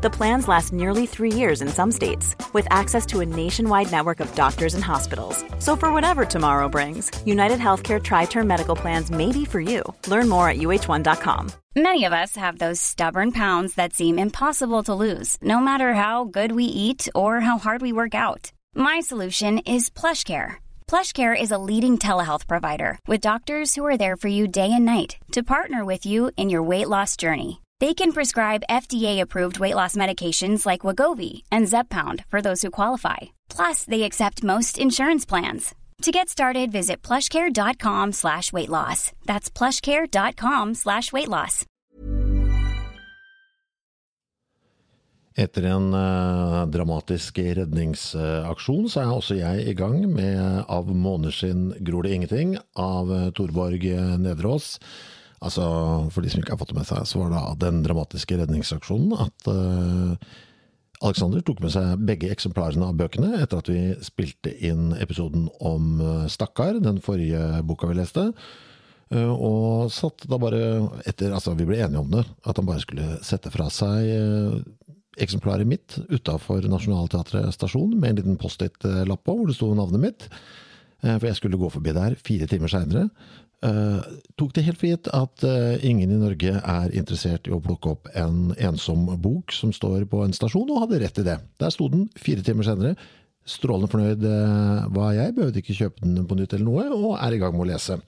The plans last nearly three years in some states, with access to a nationwide network of doctors and hospitals. So, for whatever tomorrow brings, United Healthcare Tri Term Medical Plans may be for you. Learn more at uh1.com. Many of us have those stubborn pounds that seem impossible to lose, no matter how good we eat or how hard we work out. My solution is PlushCare. PlushCare is a leading telehealth provider with doctors who are there for you day and night to partner with you in your weight loss journey. They can prescribe FDA-approved weight loss medications like Wagovi and Zeppound for those who qualify. Plus, they accept most insurance plans. To get started, visit plushcare.com slash weight loss. That's plushcare.com slash weight loss. Etter en uh, dramatisk redningsaksjon så er også jeg i gang med Av måneskinn gror det ingenting av uh, Torborg Nedreås. Altså, for de som ikke har fått det med seg, så var det den dramatiske redningsaksjonen at uh, Alexander tok med seg begge eksemplarene av bøkene etter at vi spilte inn episoden om Stakkar, den forrige boka vi leste. Og satt da bare etter Altså, vi ble enige om det, at han bare skulle sette fra seg eksemplaret mitt utafor Nationaltheatret stasjon med en liten Post-It-lapp på hvor det sto navnet mitt. For jeg skulle gå forbi der fire timer seinere. Uh, tok det helt for gitt at uh, ingen i Norge er interessert i å plukke opp en ensom bok som står på en stasjon, og hadde rett i det. Der sto den fire timer senere. Strålende fornøyd uh, var jeg, behøvde ikke kjøpe den på nytt eller noe, og er i gang med å lese.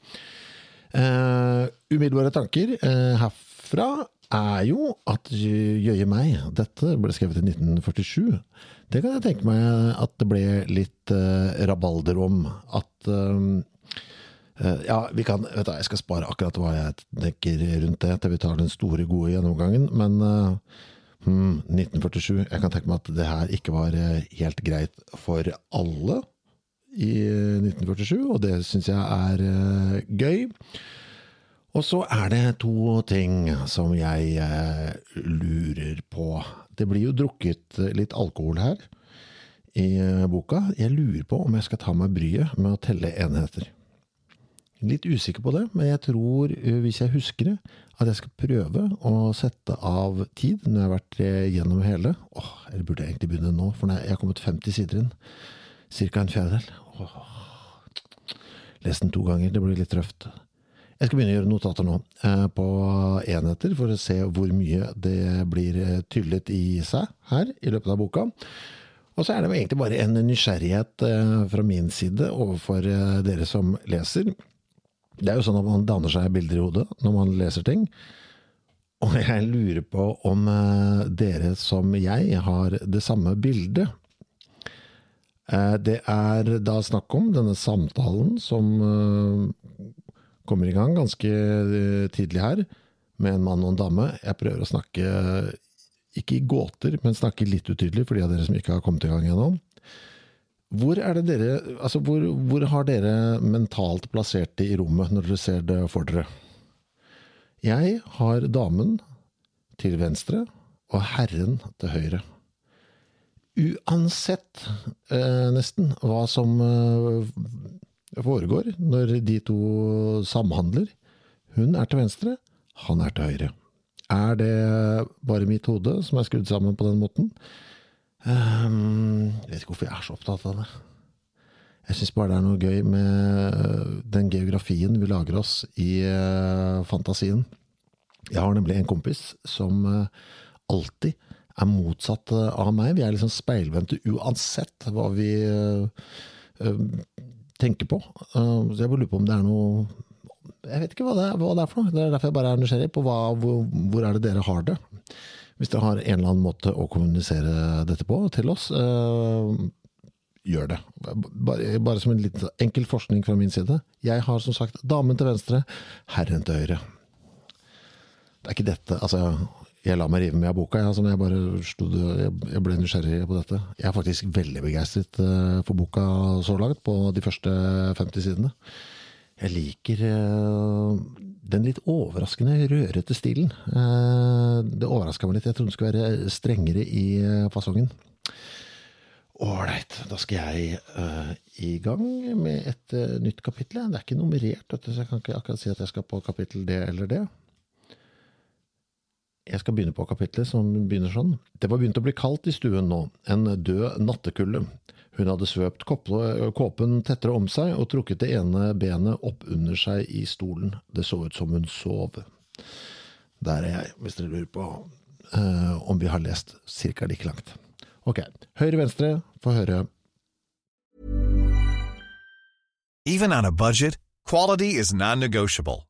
umiddelbare tanker herfra er jo at jøye meg, dette ble skrevet i 1947. Det kan jeg tenke meg at det ble litt uh, rabalder om. At uh, Ja, vi kan vet du, Jeg skal spare akkurat hva jeg tenker rundt det til vi tar den store, gode gjennomgangen. Men uh, hmm, 1947 Jeg kan tenke meg at det her ikke var helt greit for alle i 1947, og det syns jeg er gøy. Og så er det to ting som jeg eh, lurer på. Det blir jo drukket litt alkohol her i eh, boka. Jeg lurer på om jeg skal ta meg bryet med å telle enheter. Litt usikker på det, men jeg tror, eh, hvis jeg husker det, at jeg skal prøve å sette av tid når jeg har vært gjennom hele. Åh, eller burde jeg egentlig begynne nå, for jeg har kommet 50 sider inn. Cirka en fjerdedel. Lest den to ganger, det blir litt røft. Jeg skal begynne å gjøre notater nå eh, på enheter, for å se hvor mye det blir eh, tyllet i seg her i løpet av boka. Og så er det egentlig bare en nysgjerrighet eh, fra min side overfor dere som leser. Det er jo sånn at man danner seg bilder i hodet når man leser ting. Og jeg lurer på om dere som jeg har det samme bildet. Det er da snakk om denne samtalen som kommer i gang ganske eh, tidlig her, med en mann og en dame. Jeg prøver å snakke, ikke i gåter, men snakke litt utydelig for de av dere som ikke har kommet i gang ennå. Hvor, er dere, altså hvor, hvor har dere mentalt plassert det i rommet når dere ser det for dere? Jeg har damen til venstre og herren til høyre. Uansett, eh, nesten, hva som eh, foregår når de to samhandler. Hun er til venstre, han er til høyre. Er det bare mitt hode som er skrudd sammen på den måten? Um, jeg vet ikke hvorfor jeg er så opptatt av det. Jeg syns bare det er noe gøy med den geografien vi lager oss i uh, fantasien. Jeg har nemlig en kompis som uh, alltid er motsatt av meg. Vi er liksom speilvendte uansett hva vi uh, tenker på. Uh, så jeg bare lurer på om det er noe Jeg vet ikke hva det er, hva det er for noe. Det er derfor jeg bare er nysgjerrig på hva, hvor, hvor, er det dere har det. Hvis dere har en eller annen måte å kommunisere dette på til oss, uh, gjør det. Bare, bare, som en liten enkel forskning fra min side. Jeg har som sagt damen til venstre, herren til høyre. Det er ikke dette Altså, jeg la meg rive med av boka. Jeg, jeg, bare stod, jeg ble nysgjerrig på dette. Jeg er faktisk veldig begeistret eh, for boka så langt, på de første 50 sidene. Jeg liker eh, den litt overraskende rørete stilen. Eh, det overraska meg litt. Jeg trodde den skulle være strengere i fasongen. Ålreit, da skal jeg i gang med et nytt kapittel. Det er ikke nummerert, så jeg kan ikke akkurat si at jeg skal på kapittel det eller det. Jeg skal begynne på kapitlet som begynner sånn. Det var begynt å bli kaldt i stuen nå, en død nattekulde. Hun hadde svøpt kåpen tettere om seg og trukket det ene benet opp under seg i stolen. Det så ut som hun sov. Der er jeg, hvis dere lurer på uh, om vi har lest ca. like langt. Ok, høyre-venstre, få høre. Even on a budget, quality is non-negotiable.